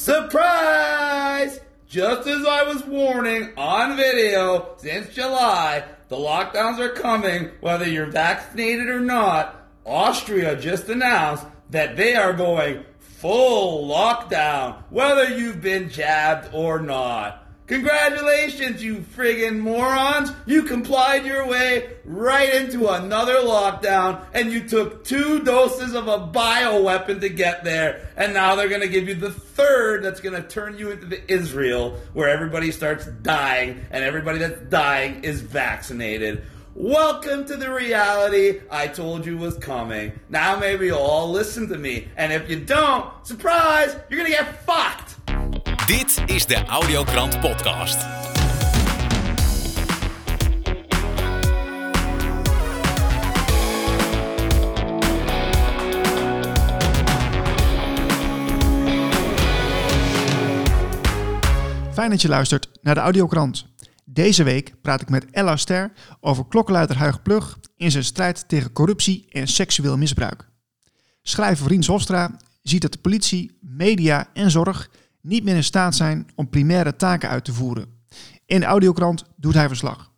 Surprise! Just as I was warning on video since July, the lockdowns are coming whether you're vaccinated or not. Austria just announced that they are going full lockdown whether you've been jabbed or not. Congratulations, you friggin' morons! You complied your way right into another lockdown, and you took two doses of a bioweapon to get there, and now they're gonna give you the third that's gonna turn you into the Israel, where everybody starts dying, and everybody that's dying is vaccinated. Welcome to the reality I told you was coming. Now maybe you'll all listen to me, and if you don't, surprise, you're gonna get fucked! Dit is de Audiokrant Podcast. Fijn dat je luistert naar de Audiokrant. Deze week praat ik met Ella Ster over klokkenluider Huig Plug in zijn strijd tegen corruptie en seksueel misbruik. Schrijver Rien Hofstra ziet dat de politie, media en zorg niet meer in staat zijn om primaire taken uit te voeren. In de audiokrant doet hij verslag.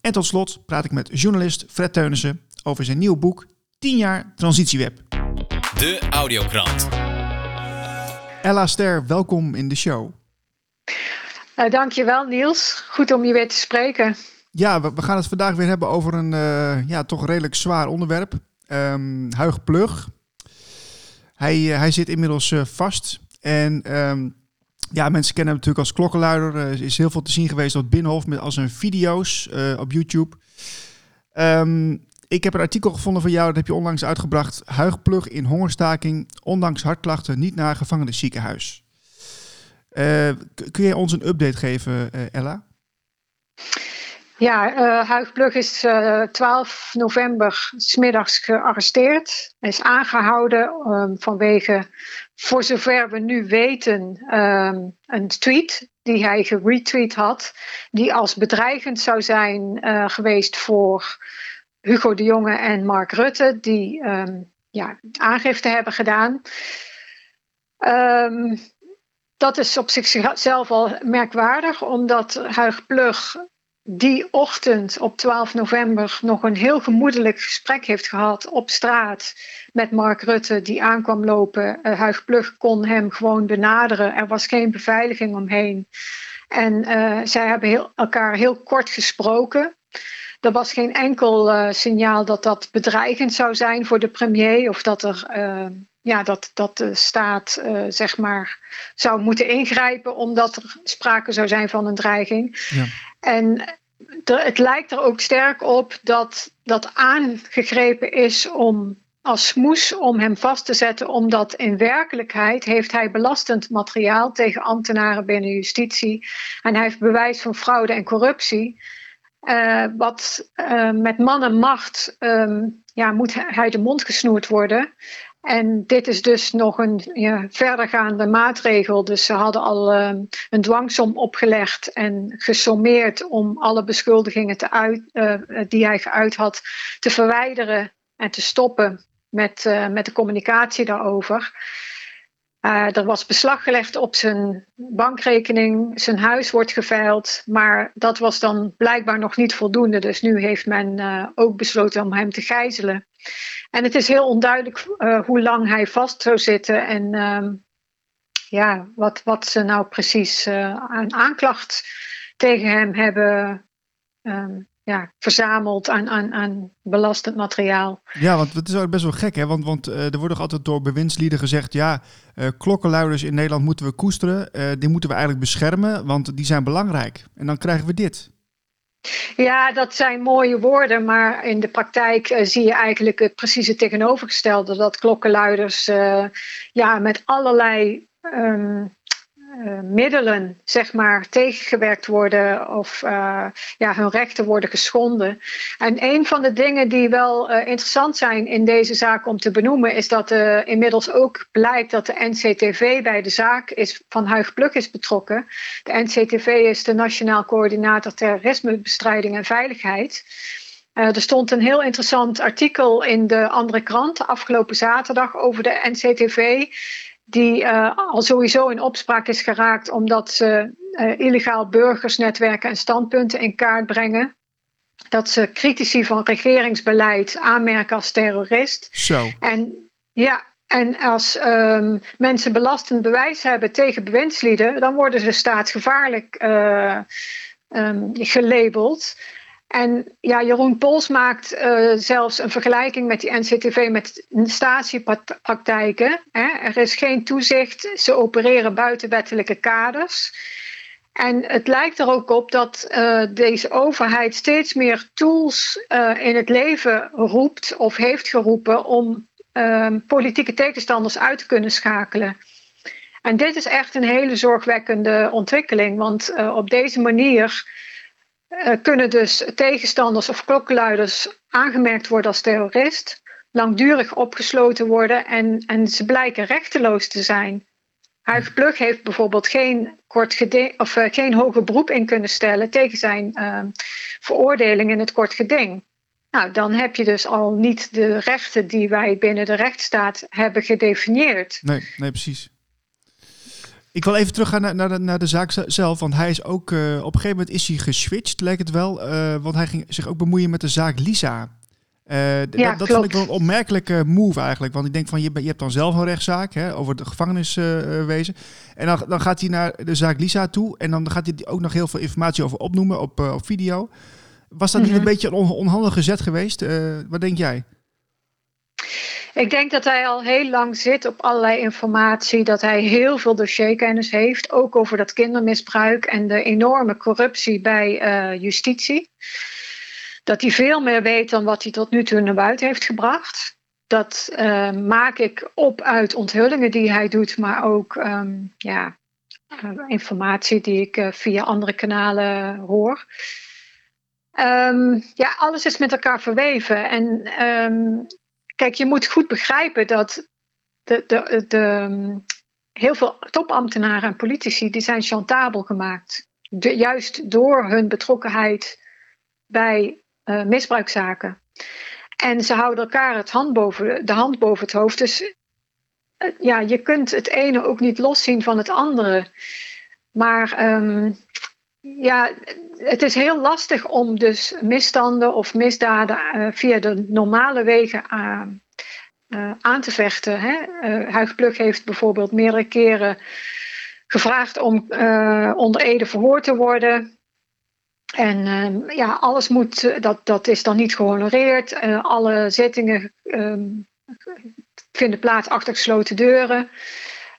En tot slot praat ik met journalist Fred Teunissen over zijn nieuw boek 10 jaar transitieweb. De Audiokrant. Ella Ster, welkom in de show. Uh, dankjewel Niels, goed om je weer te spreken. Ja, we, gaan het vandaag weer hebben over een uh, ja, toch redelijk zwaar onderwerp. Um, Huig Plug. Hij, uh, hij zit inmiddels vast. En um, ja, mensen kennen hem natuurlijk als klokkenluider. Er is heel veel te zien geweest op Binnenhof met als een video's uh, op YouTube. Um, ik heb een artikel gevonden van jou, dat heb je onlangs uitgebracht. Huigplug in hongerstaking, ondanks hartklachten niet naar gevangenenziekenhuis. Uh, kun je ons een update geven, uh, Ella? Ja, uh, Huigplug is uh, 12 november smiddags gearresteerd. Hij is aangehouden um, vanwege, voor zover we nu weten, um, een tweet die hij geretweet had. Die als bedreigend zou zijn uh, geweest voor Hugo de Jonge en Mark Rutte. Die um, ja, aangifte hebben gedaan. dat is op zichzelf al merkwaardig, omdat Huig Plug die ochtend op 12 november nog een heel gemoedelijk gesprek heeft gehad op straat met Mark Rutte, die aankwam lopen. Uh, Huig Plug kon hem gewoon benaderen. Er was geen beveiliging omheen. En uh, zij hebben elkaar heel kort gesproken. Er was geen enkel uh, signaal dat dat bedreigend zou zijn voor de premier of dat er ja, dat, dat de staat uh, zeg maar zou moeten ingrijpen omdat er sprake zou zijn van een dreiging. Ja. En de, het lijkt er ook sterk op dat dat aangegrepen is om als smoes om hem vast te zetten, omdat in werkelijkheid heeft hij belastend materiaal tegen ambtenaren binnen justitie en hij heeft bewijs van fraude en corruptie. Uh, wat uh, met man en macht um, ja, moet hij de mond gesnoerd worden. En dit is dus nog een verdergaande maatregel. Dus ze hadden al uh, een dwangsom opgelegd en gesommeerd om alle beschuldigingen te uit, uh, die hij geuit had te verwijderen en te stoppen met, uh, met de communicatie daarover. Er was beslag gelegd op zijn bankrekening, zijn huis wordt geveild, maar dat was dan blijkbaar nog niet voldoende. Dus nu heeft men ook besloten om hem te gijzelen. En het is heel onduidelijk uh, hoe lang hij vast zou zitten en uh, ja, wat, wat ze nou precies aan aanklacht tegen hem hebben um, ja, verzameld aan, aan, aan belastend materiaal. Ja, want het is ook best wel gek, hè? Want, want uh, er wordt nog altijd door bewindslieden gezegd: ja, uh, klokkenluiders in Nederland moeten we koesteren, uh, die moeten we eigenlijk beschermen, want die zijn belangrijk. En dan krijgen we dit. Ja, dat zijn mooie woorden, maar in de praktijk zie je eigenlijk het precieze tegenovergestelde. Dat klokkenluiders ja, met allerlei um, uh, middelen zeg maar, tegengewerkt worden of uh, ja, hun rechten worden geschonden. En een van de dingen die wel uh, interessant zijn in deze zaak om te benoemen, is dat inmiddels ook blijkt dat de NCTV bij de zaak is, van Huig Pluk is betrokken. De NCTV is de Nationaal Coördinator Terrorismebestrijding en Veiligheid. er stond een heel interessant artikel in de andere krant afgelopen zaterdag over de NCTV die uh, al sowieso in opspraak is geraakt omdat ze uh, illegaal burgersnetwerken en standpunten in kaart brengen. Dat ze critici van regeringsbeleid aanmerken als terrorist. Zo. En ja, en als um, mensen belastend bewijs hebben tegen bewindslieden, dan worden ze staatsgevaarlijk uh, um, gelabeld. En ja, Jeroen Pols maakt uh, zelfs een vergelijking met die NCTV met statiepraktijken. Er is geen toezicht, ze opereren buiten wettelijke kaders. En het lijkt er ook op dat uh, deze overheid steeds meer tools uh, in het leven roept of heeft geroepen om uh, politieke tegenstanders uit te kunnen schakelen. En dit is echt een hele zorgwekkende ontwikkeling, want op deze manier kunnen dus tegenstanders of klokkenluiders aangemerkt worden als terrorist, langdurig opgesloten worden en, en ze blijken rechteloos te zijn. Huig Plug heeft bijvoorbeeld geen, kort of, uh, geen hoger beroep in kunnen stellen tegen zijn uh, veroordeling in het kort geding. Nou, dan heb je dus al niet de rechten die wij binnen de rechtsstaat hebben gedefinieerd. Nee, nee precies. Ik wil even teruggaan naar, naar, de, naar de zaak zelf, want hij is ook, uh, op een gegeven moment is hij geswitcht, lijkt het wel, uh, want hij ging zich ook bemoeien met de zaak Lisa. Uh, ja, dat vond ik wel een opmerkelijke move eigenlijk, want ik denk van je, je hebt dan zelf een rechtszaak hè, over het gevangeniswezen en dan, dan gaat hij naar de zaak Lisa toe en dan gaat hij ook nog heel veel informatie over opnoemen op, op video. Was dat mm -hmm. niet een beetje een on onhandige zet geweest? wat denk jij? Ik denk dat hij al heel lang zit op allerlei informatie, dat hij heel veel dossierkennis heeft, ook over dat kindermisbruik en de enorme corruptie bij uh, justitie. Dat hij veel meer weet dan wat hij tot nu toe naar buiten heeft gebracht. Dat uh, maak ik op uit onthullingen die hij doet, maar ook um, ja, uh, informatie die ik via andere kanalen hoor. Um, ja, alles is met elkaar verweven. En um, Kijk, je moet goed begrijpen dat de, de, de, heel veel topambtenaren en politici die zijn chantabel gemaakt. Juist door hun betrokkenheid bij uh, misbruikzaken. En ze houden elkaar het hand boven, de hand boven het hoofd. Dus uh, ja, je kunt het ene ook niet loszien van het andere. Maar um, ja, het is heel lastig om dus misstanden of misdaden uh, via de normale wegen uh, uh, aan te vechten. Hè? Huig Plug heeft bijvoorbeeld meerdere keren gevraagd om onder Ede verhoord te worden. En ehm, ja, alles moet, dat, dat is dan niet gehonoreerd. alle zittingen um, vinden plaats achter gesloten deuren.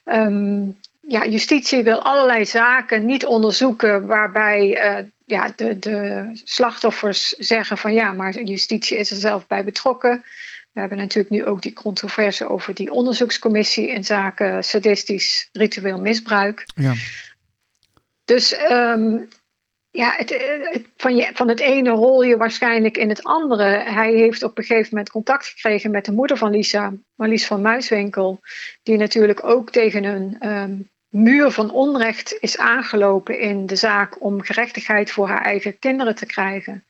Um, ja, justitie wil allerlei zaken niet onderzoeken waarbij uh, ja, de, de slachtoffers zeggen van ja, maar justitie is er zelf bij betrokken. We hebben natuurlijk nu ook die controverse over die onderzoekscommissie in zaken sadistisch ritueel misbruik. Ja. Dus um, ja, het, het, van, je, van het ene rol je waarschijnlijk in het andere. Hij heeft op een gegeven moment contact gekregen met de moeder van Lisa, Marlies van Muiswinkel, die natuurlijk ook tegen een um, muur van onrecht is aangelopen in de zaak om gerechtigheid voor haar eigen kinderen te krijgen.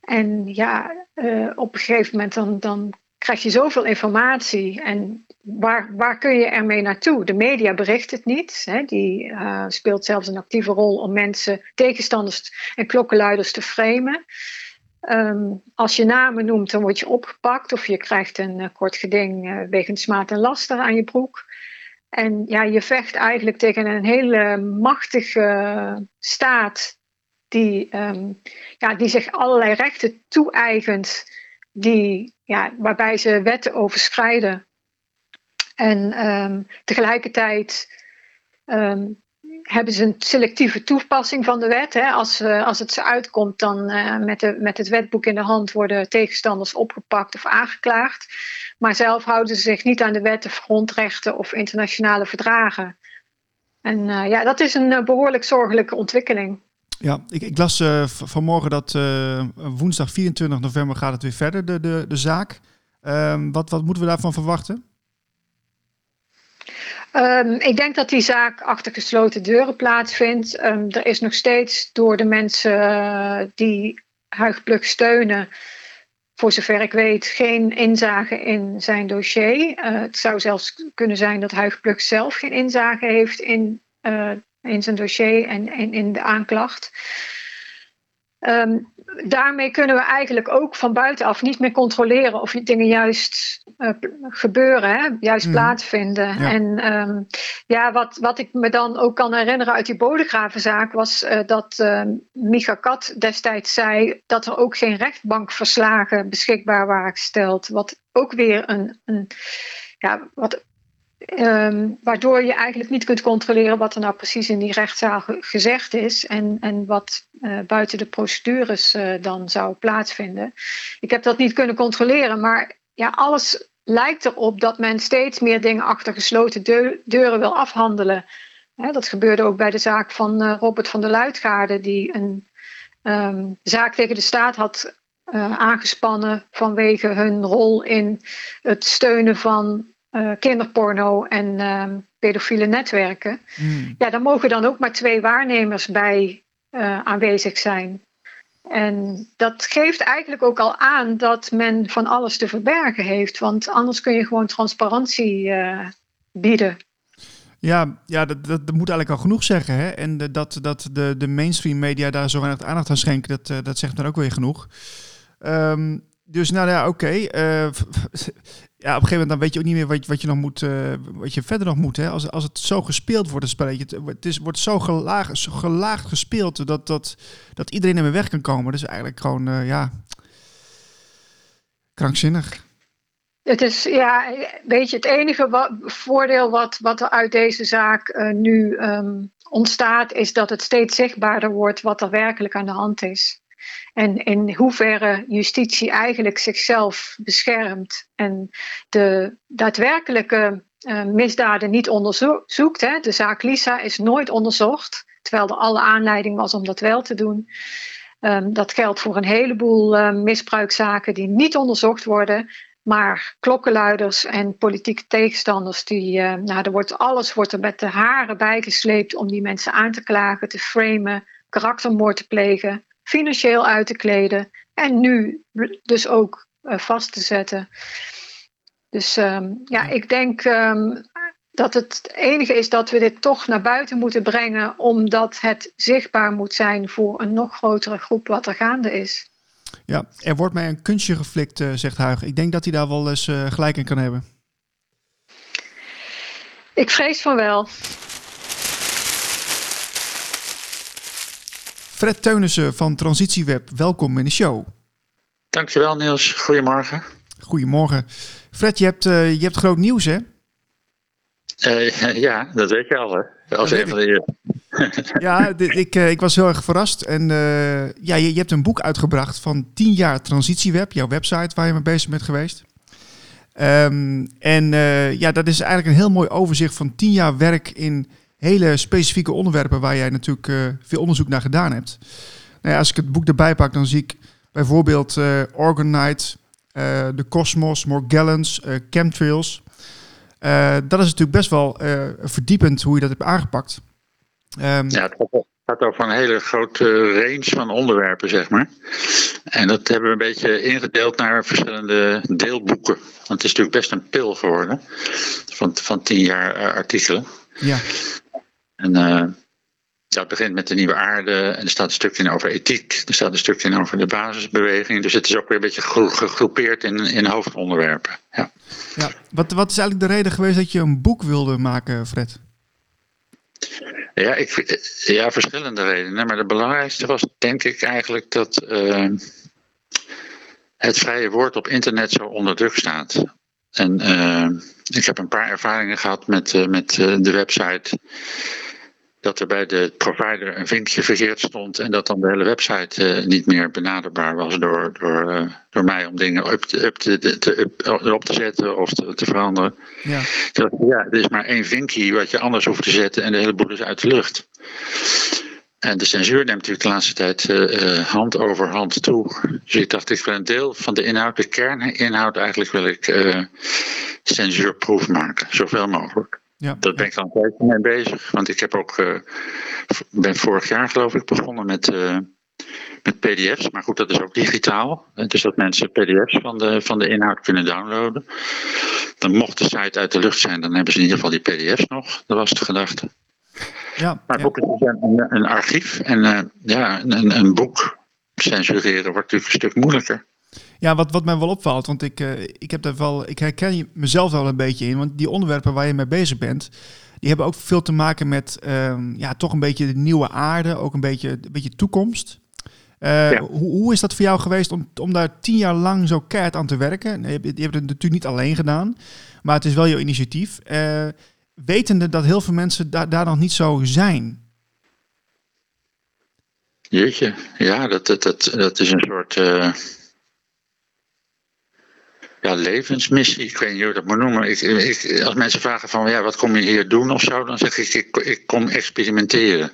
En ja, uh, op een gegeven moment dan, dan krijg je zoveel informatie en waar, waar kun je ermee naartoe? De media bericht het niet. Hè? Die uh, speelt zelfs een actieve rol om mensen, tegenstanders en klokkenluiders te framen. Um, als je namen noemt, dan word je opgepakt of je krijgt een uh, kort geding wegens smaad en laster aan je broek. En ja, je vecht eigenlijk tegen een hele machtige staat die, um, ja, die zich allerlei rechten toe-eigent, die, ja, waarbij ze wetten overschrijden. En um, tegelijkertijd um, hebben ze een selectieve toepassing van de wet. Hè. Als, uh, als het ze uitkomt, dan uh, met, de, met het wetboek in de hand worden tegenstanders opgepakt of aangeklaagd. Maar zelf houden ze zich niet aan de wetten, grondrechten of internationale verdragen. En uh, ja, dat is een behoorlijk zorgelijke ontwikkeling. Ja, ik, ik las vanmorgen dat woensdag 24 november gaat het weer verder, de, de, de zaak. Ehm, wat, wat moeten we daarvan verwachten? Um, ik denk dat die zaak achter gesloten deuren plaatsvindt. Um, er is nog steeds door de mensen uh, die Huigplug steunen voor zover ik weet, geen inzage in zijn dossier. Uh, het zou zelfs kunnen zijn dat Huig Plug zelf geen inzage heeft in, uh, in zijn dossier en, en in de aanklacht. Um, daarmee kunnen we eigenlijk ook van buitenaf niet meer controleren of die dingen juist uh, gebeuren, hè? juist mm. plaatsvinden. Ja. En um, ja, wat, wat ik me dan ook kan herinneren uit die Bodegravenzaak was uh, dat uh, Micha Kat destijds zei dat er ook geen rechtbankverslagen beschikbaar waren gesteld. Wat ook weer een, een ja, wat Um, waardoor je eigenlijk niet kunt controleren wat er nou precies in die rechtszaal gezegd is en, en wat uh, buiten de procedures uh, dan zou plaatsvinden. Ik heb dat niet kunnen controleren, maar ja, alles lijkt erop dat men steeds meer dingen achter gesloten deu deuren wil afhandelen. Dat gebeurde ook bij de zaak van uh, Robert van der Luitgaarde, die een um, zaak tegen de staat had aangespannen vanwege hun rol in het steunen van uh, kinderporno en uh, pedofiele netwerken. Mm. Ja, daar mogen dan ook maar twee waarnemers bij uh, aanwezig zijn. En dat geeft eigenlijk ook al aan dat men van alles te verbergen heeft. Want anders kun je gewoon transparantie uh, bieden. Ja, ja dat, dat, dat, moet eigenlijk al genoeg zeggen. Hè? En dat, dat de, de mainstream media daar zo weinig aandacht aan schenken, dat, dat zegt dan ook weer genoeg. Um, dus nou ja, oké. Okay. Uh, ja, op een gegeven moment dan weet je ook niet meer wat, wat je nog moet, uh, wat je verder nog moet. Hè? Als, als het zo gespeeld wordt, een spelletje. Het, het is, wordt zo gelaagd, zo gelaagd gespeeld dat, dat, dat iedereen er weg kan komen. Dus eigenlijk gewoon, uh, ja, krankzinnig. Het is, ja, weet je, het enige voordeel wat, wat er uit deze zaak uh, nu um, ontstaat, is dat het steeds zichtbaarder wordt wat er werkelijk aan de hand is. En in hoeverre justitie eigenlijk zichzelf beschermt en de daadwerkelijke uh, misdaden niet onderzoekt. Hè. De zaak Lisa is nooit onderzocht, terwijl er alle aanleiding was om dat wel te doen. Um, dat geldt voor een heleboel uh, misbruikzaken die niet onderzocht worden. Maar klokkenluiders en politieke tegenstanders, die, uh, nou, er wordt, alles wordt er met de haren bijgesleept om die mensen aan te klagen, te framen, karaktermoord te plegen financieel uit te kleden en nu dus ook uh, vast te zetten. Dus um, ja, ik denk um, dat het enige is dat we dit toch naar buiten moeten brengen, omdat het zichtbaar moet zijn voor een nog grotere groep wat er gaande is. Ja, er wordt mij een kunstje geflikt, uh, zegt Huig. Ik denk dat hij daar wel eens uh, gelijk in kan hebben. Ik vrees van wel. Fred Teunissen van Transitieweb, welkom in de show. Dankjewel Niels, goedemorgen. Goedemorgen. Fred, je hebt, uh, je hebt groot nieuws hè? Uh, ja, dat weet je al hè. Als een van de... ja, ik, uh, ik was heel erg verrast. En ja, je, je, hebt een boek uitgebracht van 10 jaar Transitieweb, jouw website waar je mee bezig bent geweest. Um, en ja, dat is eigenlijk een heel mooi overzicht van 10 jaar werk in hele specifieke onderwerpen waar jij natuurlijk uh, veel onderzoek naar gedaan hebt. Nou ja, als ik het boek erbij pak, dan zie ik bijvoorbeeld uh, Orgonite, de Cosmos, Morgellons, chemtrails. dat is natuurlijk best wel verdiepend hoe je dat hebt aangepakt. Um, ja, het gaat over een hele grote range van onderwerpen, zeg maar. En dat hebben we een beetje ingedeeld naar verschillende deelboeken. Want het is natuurlijk best een pil geworden van, van tien jaar artikelen. Ja. En uh, dat begint met de nieuwe aarde en er staat een stukje in over ethiek, er staat een stukje in over de basisbeweging. Dus het is ook weer een beetje gegroepeerd in, in hoofdonderwerpen. Ja. Ja, wat, wat is eigenlijk de reden geweest dat je een boek wilde maken, Fred? Ja, ik, ja verschillende redenen. Maar de belangrijkste was denk ik eigenlijk dat uh, het vrije woord op internet zo onder druk staat. En uh, ik heb een paar ervaringen gehad met, uh, met de website dat er bij de provider een vinkje verkeerd stond en dat dan de hele website uh, niet meer benaderbaar was door, door, uh, door mij om dingen up te, up te, te, up, erop te zetten of te, te veranderen. Ja. Dat, ja, er is maar één vinkje wat je anders hoeft te zetten en de hele boel is uit de lucht. En de censuur neemt natuurlijk de laatste tijd uh, hand over hand toe. Dus ik dacht, ik wil een deel van de inhoud, de kerninhoud eigenlijk, wil ik censuurproof maken, zoveel mogelijk. Ja, dat ben ik al een tijdje mee bezig. Want ik heb ook, uh, ben vorig jaar geloof ik begonnen met uh, met PDF's. Maar goed, dat is ook digitaal. Dus dat mensen PDF's van de, van de inhoud kunnen downloaden. Dan mocht de site uit de lucht zijn, dan hebben ze in ieder geval die PDF's nog. Dat was de gedachte. Ja, Maar ja. boeken zijn een, een archief. En eh, ja, een, een boek censureren wordt natuurlijk een stuk moeilijker. Ja, wat, wat mij wel opvalt, want ik, eh, ik heb daar wel, ik herken mezelf wel een beetje in, want die onderwerpen waar je mee bezig bent, die hebben ook veel te maken met ehm, ja, toch een beetje de nieuwe aarde, ook een beetje, een beetje toekomst. Eh, Ja. hoe, hoe is dat voor jou geweest om, om daar tien jaar lang zo keihard aan te werken? Je, hebt- je hebt het natuurlijk niet alleen gedaan, maar het is wel jouw initiatief. Eh, wetende dat heel veel mensen daar daar nog niet zo zijn. Jeetje, ja, dat, dat, dat, dat is een soort ja, levensmissie. Ik weet niet hoe je dat moet noemen. Ik, ik, als mensen vragen van ja, wat kom je hier doen of zo, dan zeg ik, ik, ik kom experimenteren.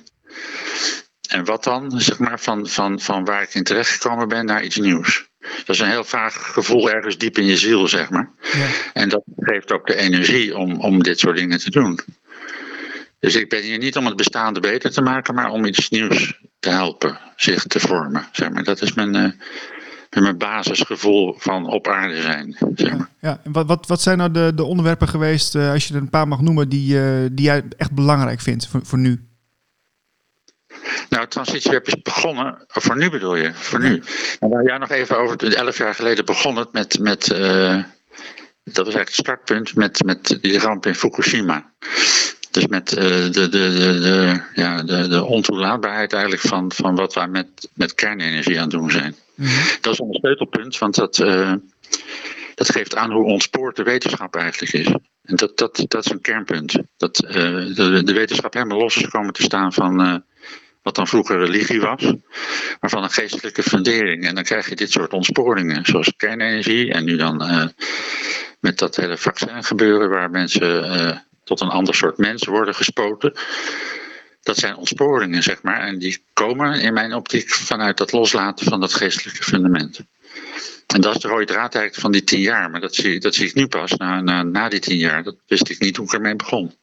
En wat dan? Zeg maar van, van, van waar ik in terecht gekomen ben naar iets nieuws. Dat is een heel vaag gevoel ergens diep in je ziel, zeg maar. Ja. En dat geeft ook de energie om, om dit soort dingen te doen. Dus ik ben hier niet om het bestaande beter te maken, maar om iets nieuws te helpen zich te vormen. Zeg maar. Dat is mijn, eh, mijn basisgevoel van op aarde zijn. Zeg maar. Ja, en wat, wat, wat zijn nou de, de onderwerpen geweest, eh, als je er een paar mag noemen, die, eh, die jij echt belangrijk vindt voor, voor nu? Nou, Transitieweb is begonnen, voor nu bedoel je, voor nu. Daar ja nog even over, elf jaar geleden begon het met, met eh, dat was eigenlijk het startpunt, met, met die ramp in Fukushima. Dus met de, de, de, de, ja, de, de ontoelaatbaarheid eigenlijk van, van wat wij met, met kernenergie aan het doen zijn. Dat is een sleutelpunt, want dat, eh, dat geeft aan hoe ontspoord de wetenschap eigenlijk is. En dat, dat, dat is een kernpunt. Dat eh, de, wetenschap helemaal los is komen te staan van eh, wat dan vroeger religie was, maar van een geestelijke fundering. En dan krijg je dit soort ontsporingen, zoals kernenergie en nu dan met dat hele vaccin gebeuren, waar mensen tot een ander soort mens worden gespoten. Dat zijn ontsporingen, zeg maar. En die komen in mijn optiek vanuit dat loslaten van dat geestelijke fundament. En dat is de rode draad eigenlijk van die tien jaar. Maar dat zie, dat zie ik nu pas, na, na, na die tien jaar. Dat wist ik niet hoe ik ermee begon.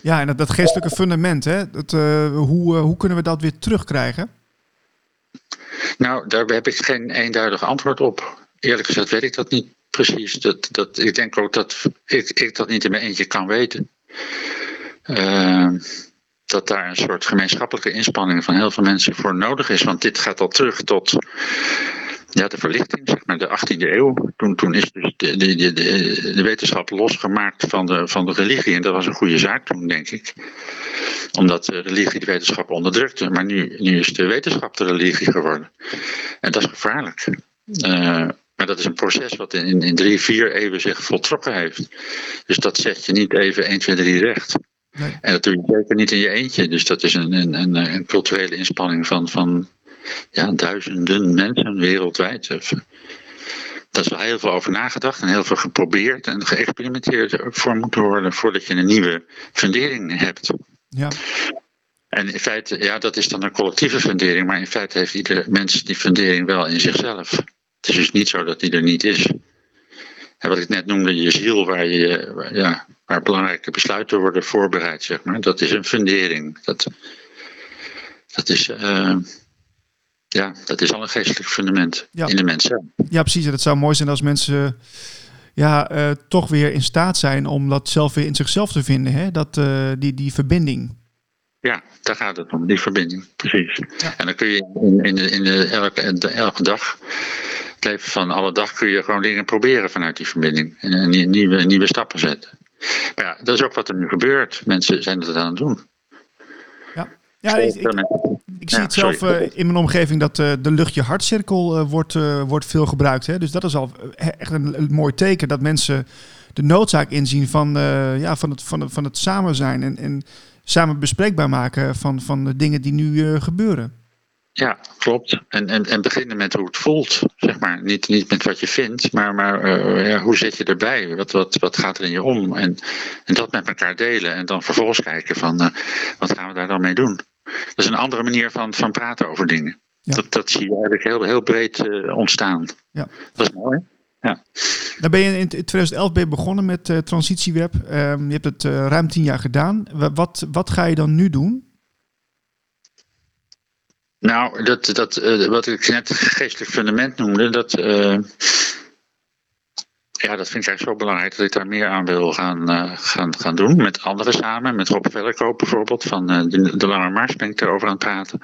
Ja, en dat, dat geestelijke fundament, hè? Dat, eh, hoe, eh, hoe kunnen we dat weer terugkrijgen? Nou, daar heb ik geen eenduidig antwoord op. Eerlijk gezegd weet ik dat niet precies. Dat, dat, ik denk ook dat ik, ik dat niet in mijn eentje kan weten. Ehm, dat daar een soort gemeenschappelijke inspanning van heel veel mensen voor nodig is. Want dit gaat al terug tot ja, de verlichting, zeg maar, de 18e eeuw. Toen, toen is dus de, de, de, de, wetenschap losgemaakt van de, van de religie. En dat was een goede zaak toen, denk ik. Omdat de religie de wetenschap onderdrukte. Maar nu, nu is de wetenschap de religie geworden. En dat is gevaarlijk. Eh, maar dat is een proces wat in, in drie, vier eeuwen zich voltrokken heeft. Dus dat zet je niet even 1, 2, 3 recht. Nee. En dat doe je zeker niet in je eentje. Dus dat is een, een, een, een culturele inspanning van, van ja, duizenden mensen wereldwijd. Daar is wel heel veel over nagedacht en heel veel geprobeerd en geëxperimenteerd voor moeten worden voordat je een nieuwe fundering hebt. Ja, En in feite, ja, dat is dan een collectieve fundering, maar in feite heeft ieder mens die fundering wel in zichzelf. Het is dus niet zo dat die er niet is. En wat ik net noemde, je ziel, waar, je, waar, ja, waar belangrijke besluiten worden voorbereid, zeg maar, dat is een fundering. Dat, dat, is, uh, ja, dat is al een geestelijk fundament Ja. in de mens zelf. ja precies. En het zou mooi zijn als mensen ja, uh, toch weer in staat zijn om dat zelf weer in zichzelf te vinden. Hè? Dat, uh, die, die verbinding. Ja, daar gaat het om, die verbinding, precies. Ja. En dan kun je in, in, de, in de, elke, de, elke dag, het leven van alle dag, kun je gewoon dingen proberen vanuit die verbinding. En, en nieuwe, nieuwe stappen zetten. Maar ja, dat is ook wat er nu gebeurt. Mensen zijn het aan het doen. Ja, ja ik, ik, ik zie ja, het zelf uh, in mijn omgeving dat uh, de luchtje hartcirkel uh, wordt, wordt veel gebruikt. Hè? Dus dat is al echt een, een, mooi teken dat mensen de noodzaak inzien van, ja, van, het, van, het, van het samen zijn. En, en samen bespreekbaar maken van, van de dingen die nu gebeuren. Ja, klopt. En, en, en beginnen met hoe het voelt, zeg maar. Niet, niet met wat je vindt, maar, maar uh, ja, hoe zit je erbij? Wat, wat, wat gaat er in je om? En, en dat met elkaar delen. En dan vervolgens kijken van, uh, wat gaan we daar dan mee doen? Dat is een andere manier van, van praten over dingen. Ja. Dat, dat zie je eigenlijk heel, heel breed ontstaan. Ja. Dat is mooi. Ja. Dan ben je in 2011 ben je begonnen met Transitieweb. Um, je hebt het ruim tien jaar gedaan. Wat, wat ga je dan nu doen? Nou, dat, dat, eh, wat ik net geestelijk fundament noemde, dat, eh, ja, dat vind ik eigenlijk zo belangrijk dat ik daar meer aan wil gaan, eh, gaan, gaan doen. Met anderen samen, met Rob Vellekoop bijvoorbeeld, van de, de Lange Mars ben ik daarover aan het praten.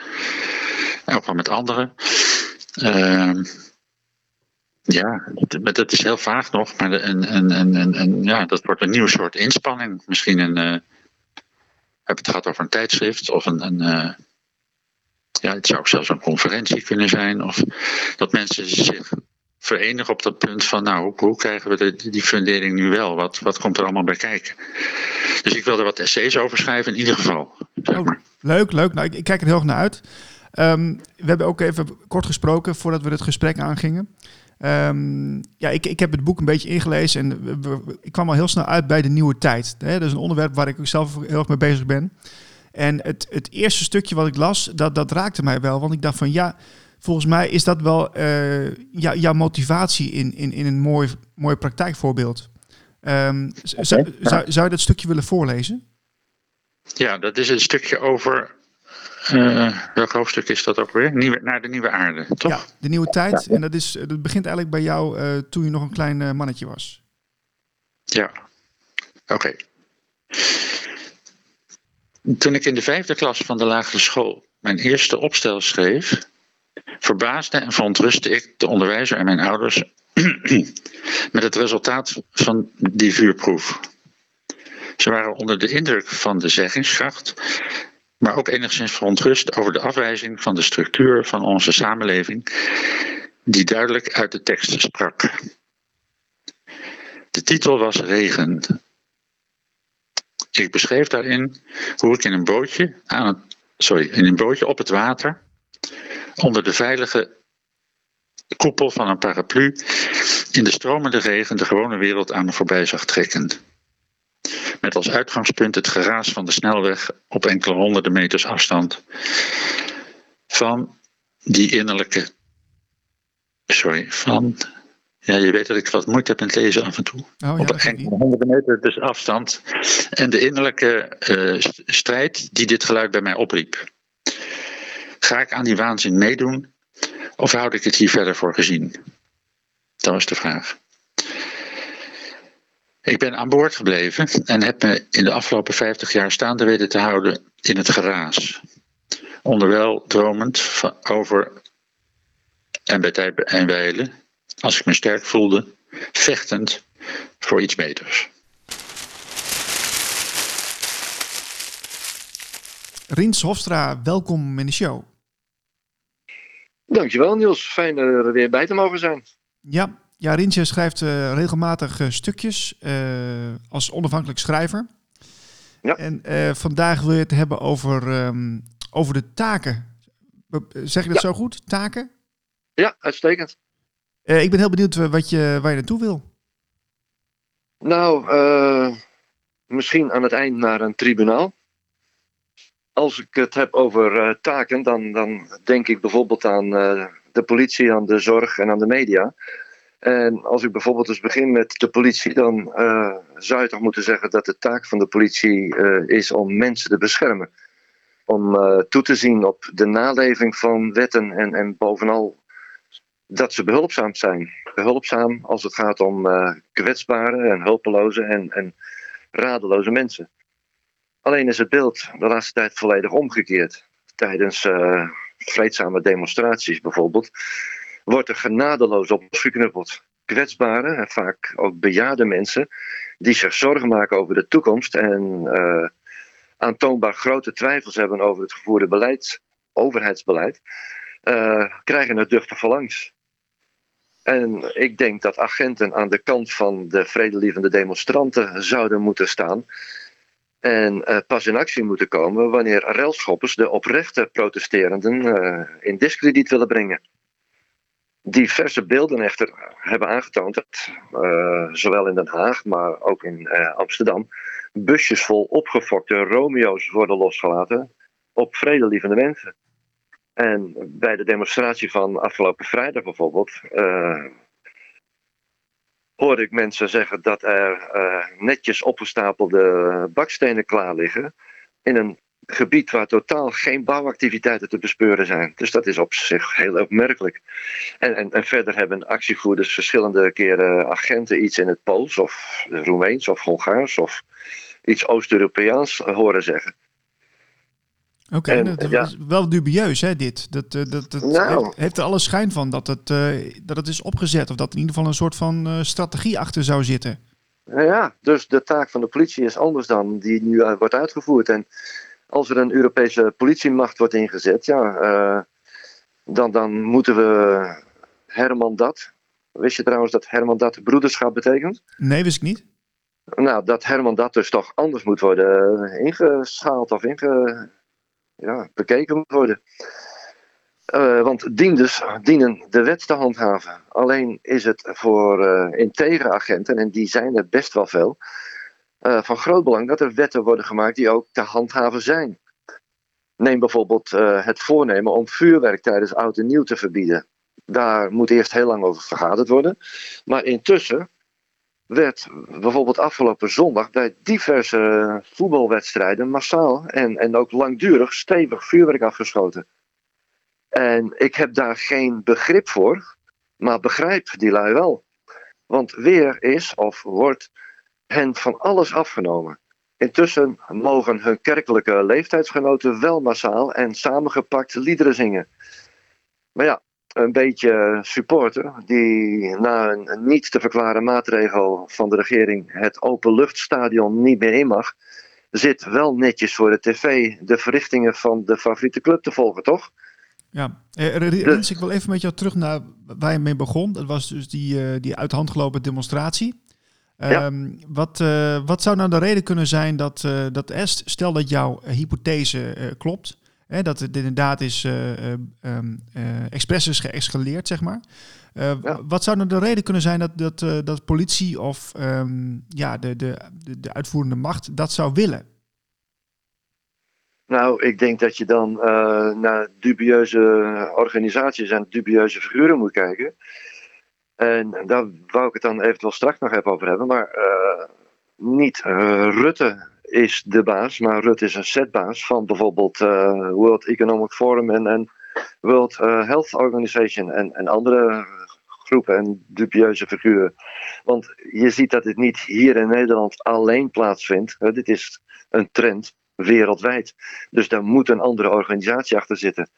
En ook wel met anderen. Ehm, ja, dat, dat is heel vaag nog, maar en, en, en, en, ja, dat wordt een nieuw soort inspanning. Misschien een, heb het gehad over een tijdschrift of een, een ja, het zou ook zelfs een conferentie kunnen zijn. Of dat mensen zich verenigen op dat punt van, nou, hoe, hoe krijgen we de, die fundering nu wel? Wat, wat komt er allemaal bij kijken? Dus ik wil er wat essays over schrijven in ieder geval. Zeg Oh, leuk, leuk. Nou, ik, ik kijk er heel erg naar uit. Ehm, we hebben ook even kort gesproken voordat we het gesprek aangingen. Ehm, ja, ik, ik heb het boek een beetje ingelezen en we- we- we- ik kwam al heel snel uit bij de nieuwe tijd. Hè? Dat is een onderwerp waar ik ook zelf heel erg mee bezig ben. En het, het eerste stukje wat ik las, dat, dat raakte mij wel. Want ik dacht van ja, volgens mij is dat wel eh, ja, jouw motivatie in, in, in een mooi, mooi praktijkvoorbeeld. Ehm, zou, zou, zou je dat stukje willen voorlezen? Ja, dat is een stukje over. eh, welk hoofdstuk is dat ook weer? Nieuwe, naar de nieuwe aarde, toch? Ja, de nieuwe tijd. En dat, is, dat begint eigenlijk bij jou eh, toen je nog een klein mannetje was. Ja, oké. Toen ik in de vijfde klas van de lagere school mijn eerste opstel schreef, verbaasde en verontrustte ik de onderwijzer en mijn ouders met het resultaat van die vuurproef. Ze waren onder de indruk van de zeggingskracht, maar ook enigszins verontrust over de afwijzing van de structuur van onze samenleving, die duidelijk uit de tekst sprak. De titel was Regen. Ik beschreef daarin hoe ik in een bootje, aan sorry, in een bootje op het water, onder de veilige koepel van een paraplu, in de stromende regen de gewone wereld aan me voorbij zag trekken. Met als uitgangspunt het geraas van de snelweg op enkele honderden meters afstand van die innerlijke. Sorry, van. Ja, je weet dat ik wat moeite heb met lezen af en toe Oh ja, op enkele honderden meter dus afstand. En de innerlijke eh, st- strijd die dit geluid bij mij opriep. Ga ik aan die waanzin meedoen of houd ik het hier verder voor gezien? Dat was de vraag. Ik ben aan boord gebleven en heb me in de afgelopen 50 jaar staande weten te houden in het geraas. Onderwijl dromend over en bij tijd en wijlen, als ik me sterk voelde, vechtend voor iets beters. Rins Hofstra, welkom in de show. Dankjewel Niels, fijn er weer bij te mogen zijn. Ja, ja Rintje schrijft eh, regelmatig eh, stukjes eh, als onafhankelijk schrijver. Ja. En eh, vandaag wil je het hebben over, ehm, over de taken. Zeg je dat Ja. zo goed? Taken? Ja, uitstekend. Eh, ik ben heel benieuwd eh, wat je, waar je naartoe wil. Nou, eh, misschien aan het eind naar een tribunaal. Als ik het heb over taken, dan, dan denk ik bijvoorbeeld aan de politie, aan de zorg en aan de media. En als ik bijvoorbeeld eens begin met de politie, dan zou je toch moeten zeggen dat de taak van de politie is om mensen te beschermen. Om toe te zien op de naleving van wetten en, en bovenal dat ze behulpzaam zijn. Behulpzaam als het gaat om eh, kwetsbare en hulpeloze en, en radeloze mensen. Alleen is het beeld de laatste tijd volledig omgekeerd. Tijdens eh, vreedzame demonstraties bijvoorbeeld wordt er genadeloos op geknuppeld. Kwetsbare en vaak ook bejaarde mensen die zich zorgen maken over de toekomst en eh, aantoonbaar grote twijfels hebben over het gevoerde beleid, overheidsbeleid, eh, krijgen het duchtig verlangs. En ik denk dat agenten aan de kant van de vredelievende demonstranten zouden moeten staan. En eh, pas in actie moeten komen wanneer relschoppers de oprechte protesterenden eh, in discrediet willen brengen. Diverse beelden echter hebben aangetoond dat, eh, zowel in Den Haag, maar ook in Amsterdam, busjes vol opgefokte Romeo's worden losgelaten op vredelievende mensen. En bij de demonstratie van afgelopen vrijdag bijvoorbeeld, eh, hoorde ik mensen zeggen dat er eh, netjes opgestapelde bakstenen klaar liggen in een gebied waar totaal geen bouwactiviteiten te bespeuren zijn. Dus dat is op zich heel opmerkelijk. En, en, en verder hebben actievoerders verschillende keren agenten iets in het Pools of Roemeens of Hongaars of iets Oost-Europeaans horen zeggen. Oké, dat ja. is wel dubieus, hè, dit. Dat, eh, dat, dat Nou. heeft, heeft er alle schijn van dat het, eh, dat het is opgezet. Of dat er in ieder geval een soort van eh, strategie achter zou zitten. Nou ja, dus de taak van de politie is anders dan die nu eh, wordt uitgevoerd. En als er een Europese politiemacht wordt ingezet, ja, eh, dan, dan moeten we Herman dat. Wist je trouwens dat Herman dat broederschap betekent? Nee, wist ik niet. Nou, dat Herman dat dus toch anders moet worden eh, ingeschaald of inge, ja, bekeken moet worden. Eh, want dienders dienen de wet te handhaven. Alleen is het voor eh integere agenten, en die zijn er best wel veel, eh, van groot belang dat er wetten worden gemaakt die ook te handhaven zijn. Neem bijvoorbeeld het voornemen om vuurwerk tijdens oud en nieuw te verbieden. Daar moet eerst heel lang over vergaderd worden. Maar intussen werd bijvoorbeeld afgelopen zondag bij diverse voetbalwedstrijden massaal en, en ook langdurig stevig vuurwerk afgeschoten. En ik heb daar geen begrip voor, maar begrijp die lui wel. Want weer is of wordt hen van alles afgenomen. Intussen mogen hun kerkelijke leeftijdsgenoten wel massaal en samengepakt liederen zingen. Maar ja, een beetje supporter die na een niet te verklaren maatregel van de regering het openluchtstadion niet meer in mag, zit wel netjes voor de tv de verrichtingen van de favoriete club te volgen, toch? Ja, eh, Re- Rens, ik wil even met jou terug naar waar je mee begon. Dat was dus die, eh, die uit de hand gelopen demonstratie. Ja. Ehm, wat, eh, wat zou nou de reden kunnen zijn dat, eh dat Est, stel dat jouw hypothese klopt, hè, dat het inderdaad is eh, expres is geëscaleerd, zeg maar. Eh, Ja. Wat zou nou de reden kunnen zijn dat, dat, dat politie of ehm, ja, de, de, de, de uitvoerende macht dat zou willen? Nou, ik denk dat je dan naar dubieuze organisaties en dubieuze figuren moet kijken. En daar wou ik het dan eventueel straks nog even over hebben. Maar niet Rutte is de baas, maar Rutte is een setbaas van bijvoorbeeld eh, World Economic Forum en, en World eh, Health Organization en, en andere groepen en dubieuze figuren. Want je ziet dat het niet hier in Nederland alleen plaatsvindt. Dit is een trend wereldwijd. Dus daar moet een andere organisatie achter zitten.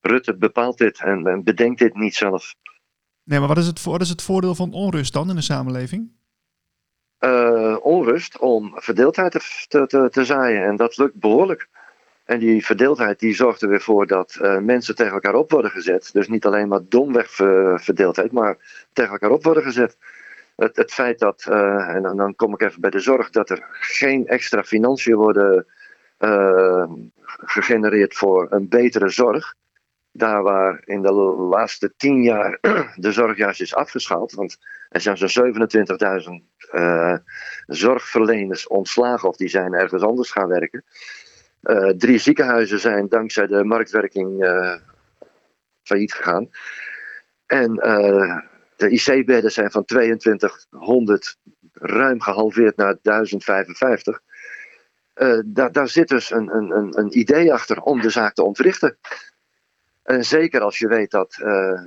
Rutte bepaalt dit en, en bedenkt dit niet zelf. Nee, maar wat is, het, wat is het voordeel van onrust dan in de samenleving? Eh, onrust om verdeeldheid te, te, te, zaaien. En dat lukt behoorlijk. En die verdeeldheid die zorgt er weer voor dat eh, mensen tegen elkaar op worden gezet. Dus niet alleen maar domweg ver- verdeeldheid, maar tegen elkaar op worden gezet. Het, het feit dat, eh, en dan, kom ik even bij de zorg, dat er geen extra financiën worden gegenereerd voor een betere zorg. Daar waar in de laatste tien jaar de zorg juist is afgeschaald. Want er zijn zo'n 27.000 eh, zorgverleners ontslagen of die zijn ergens anders gaan werken. Eh, drie ziekenhuizen zijn dankzij de marktwerking eh, failliet gegaan. En eh, de IC-bedden zijn van 2200 ruim gehalveerd naar 1055. Eh, daar, zit dus een, een, een, idee achter om de zaak te ontwrichten. En zeker als je weet dat, eh,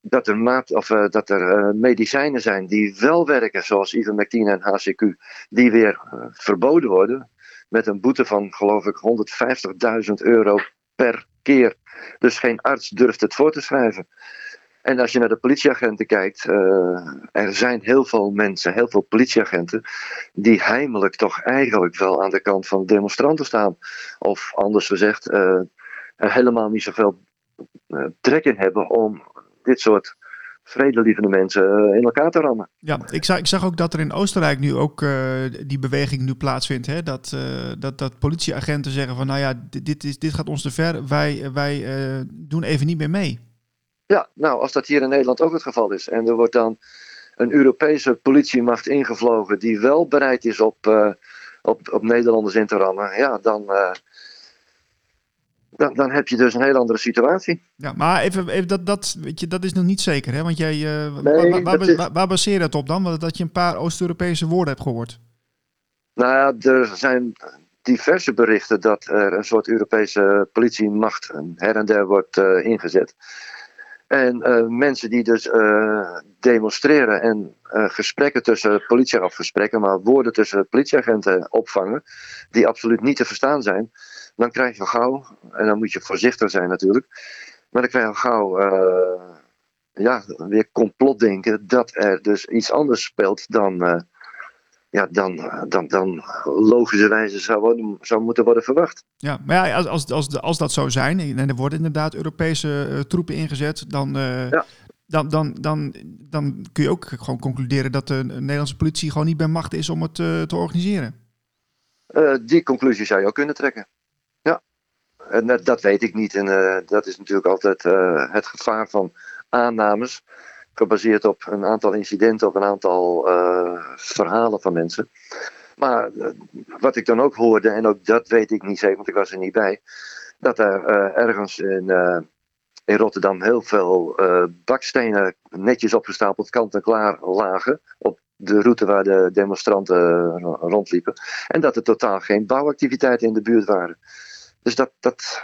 dat er, maat, of, eh, dat er eh, medicijnen zijn die wel werken, zoals ivermectine en HCQ, die weer eh, verboden worden. Met een boete van, geloof ik, 150.000 euro per keer. Dus geen arts durft het voor te schrijven. En als je naar de politieagenten kijkt, er zijn heel veel mensen, heel veel politieagenten, die heimelijk toch eigenlijk wel aan de kant van de demonstranten staan. Of anders gezegd, er helemaal niet zoveel trek in hebben om dit soort vredelievende mensen eh, in elkaar te rammen. Ja, ik zag, ik zag ook dat er in Oostenrijk nu ook eh, die beweging nu plaatsvindt. Hè? Dat, eh, dat, dat politieagenten zeggen van nou ja, dit, dit, is, dit gaat ons te ver. Wij, wij doen even niet meer mee. Ja, nou, als dat hier in Nederland ook het geval is en er wordt dan een Europese politiemacht ingevlogen die wel bereid is op, op, op Nederlanders in te rammen, ja, dan, dan, dan heb je dus een heel andere situatie. Ja, maar even, even dat, dat, weet je, dat is nog niet zeker. Hè? Want jij, eh, Nee, waar, is- waar, waar baseer je dat op dan? Dat je een paar Oost-Europese woorden hebt gehoord. Nou ja, er zijn diverse berichten dat er een soort Europese politiemacht her en der wordt eh, ingezet. En eh, mensen die dus demonstreren en gesprekken tussen politieafgesprekken, maar woorden tussen politieagenten opvangen, die absoluut niet te verstaan zijn, dan krijg je al gauw, en dan moet je voorzichtig zijn natuurlijk, maar dan krijg je al gauw eh, ja, weer complotdenken dat er dus iets anders speelt dan, eh, ja, dan, dan, dan logischerwijze zou, worden- zou moeten worden verwacht. Ja, maar ja, als, als, als, als dat zou zijn, en er worden inderdaad Europese eh, troepen ingezet, dan, Ja. dan, dan, dan, dan kun je ook gewoon concluderen dat de Nederlandse politie gewoon niet bij macht is om het te organiseren. Die conclusie zou je ook kunnen trekken. Ja, en dat, dat weet ik niet. En eh, dat is natuurlijk altijd eh, het gevaar van aannames, gebaseerd op een aantal incidenten, op een aantal eh, verhalen van mensen. Maar eh, wat ik dan ook hoorde, en ook dat weet ik niet zeker, want ik was er niet bij, dat er eh, ergens in, eh, in Rotterdam heel veel eh, bakstenen netjes opgestapeld kant en klaar lagen. Op de route waar de demonstranten eh, rondliepen. En dat er totaal geen bouwactiviteiten in de buurt waren. Dus dat, dat,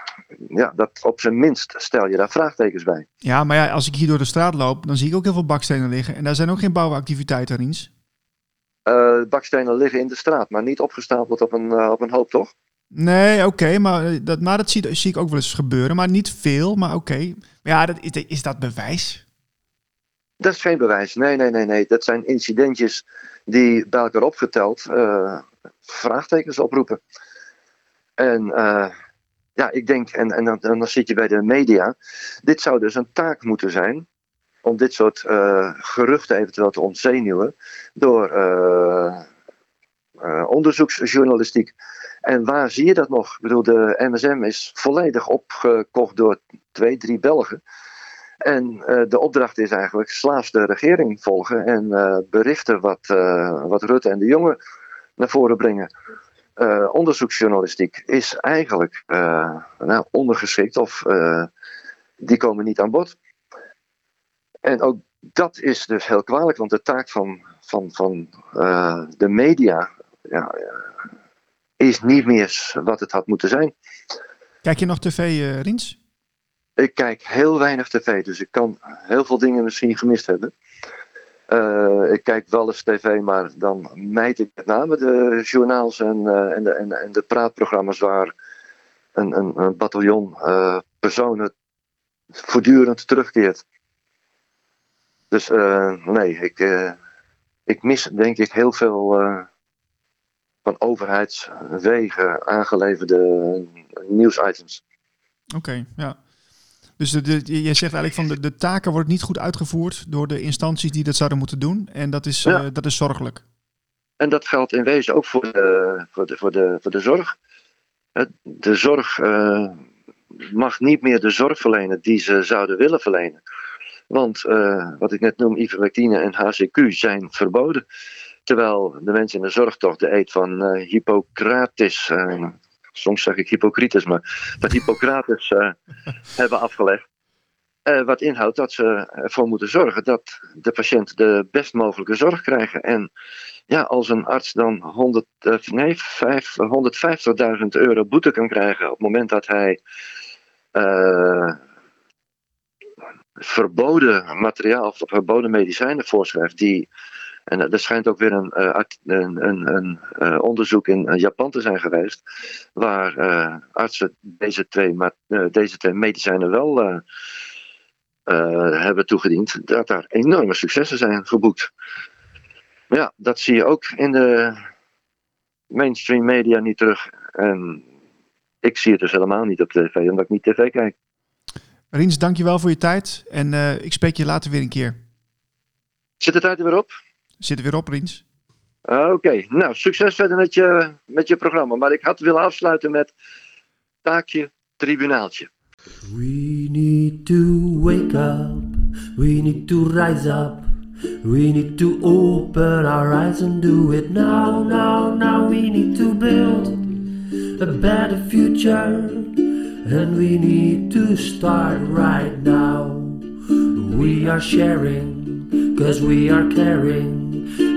ja, dat op zijn minst stel je daar vraagtekens bij. Ja, maar ja, als ik hier door de straat loop, dan zie ik ook heel veel bakstenen liggen. En daar zijn ook geen bouwactiviteiten, Riens. Eh, bakstenen liggen in de straat, maar niet opgestapeld op een, eh, op een hoop, toch? Nee, oké, maar, eh, dat, maar dat zie, zie ik ook wel eens gebeuren. Maar niet veel, maar oké. Maar ja, dat, is, is dat bewijs? Dat is geen bewijs. Nee, nee, nee, nee. Dat zijn incidentjes die bij elkaar opgeteld eh, vraagtekens oproepen. En eh, ja, ik denk, en, en, dan, dan zit je bij de media. Dit zou dus een taak moeten zijn om dit soort eh, geruchten eventueel te ontzenuwen door eh, eh, onderzoeksjournalistiek. En waar zie je dat nog? Ik bedoel, de MSM is volledig opgekocht door twee, drie Belgen. En de opdracht is eigenlijk slaafs de regering volgen en berichten wat, wat Rutte en de jongen naar voren brengen. Eh, onderzoeksjournalistiek is eigenlijk eh, nou, ondergeschikt of eh, die komen niet aan bod. En ook dat is dus heel kwalijk, want de taak van, van, van de media ja, is niet meer wat het had moeten zijn. Kijk je nog tv, Riens? Ik kijk heel weinig tv, dus ik kan heel veel dingen misschien gemist hebben. Eh, ik kijk wel eens tv, maar dan mijt ik met name de journaals en, eh, en, de, en, de praatprogramma's waar een, een, een bataljon eh, personen voortdurend terugkeert. Dus nee, ik, ik mis denk ik heel veel van overheidswegen aangeleverde nieuwsitems. Oké, ja. Dus de, de, je zegt eigenlijk van de, de taken worden niet goed uitgevoerd door de instanties die dat zouden moeten doen. En dat is, Ja. eh, dat is zorgelijk. En dat geldt in wezen ook voor de, voor de, voor de, voor de zorg. De zorg eh, mag niet meer de zorg verlenen die ze zouden willen verlenen. Want eh, wat ik net noem, ivermectine en HCQ zijn verboden. Terwijl de mensen in de zorg toch de eet van eh, Hippocrates, soms zeg ik Hippocrates, maar van Hippocrates hebben afgelegd. Eh, wat inhoudt dat ze ervoor moeten zorgen dat de patiënt de best mogelijke zorg krijgen. En ja, als een arts dan 100, eh, nee, vijf- 150.000 euro boete kan krijgen op het moment dat hij eh, verboden materiaal of verboden medicijnen voorschrijft, die, en er schijnt ook weer een, eh, een, een, een eh, onderzoek in eh, Japan te zijn geweest, waar eh, artsen deze twee, ma- eh, deze twee medicijnen wel eh, eh, hebben toegediend, dat daar enorme successen zijn geboekt. Maar ja, dat zie je ook in de mainstream media niet terug. En ik zie het dus helemaal niet op tv, omdat ik niet tv kijk. Riens, dankjewel voor je tijd. En eh, ik spreek je later weer een keer. Zit de tijd er weer op? Zit er weer op, Riens. Ah, Oké, nou, succes verder met je, met je programma. Maar ik had willen afsluiten met taakje tribunaaltje. We need to wake up. We need to rise up. We need to open our eyes and do it now, now, now. We need to build a better future. And we need to start right now. We are sharing, cause we are caring.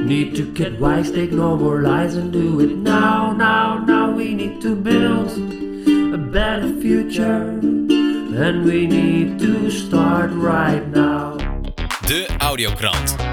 Need to get wise, take no more lies and do it now, now, now. We need to build a better future. And we need to start right now. De Audiokrant.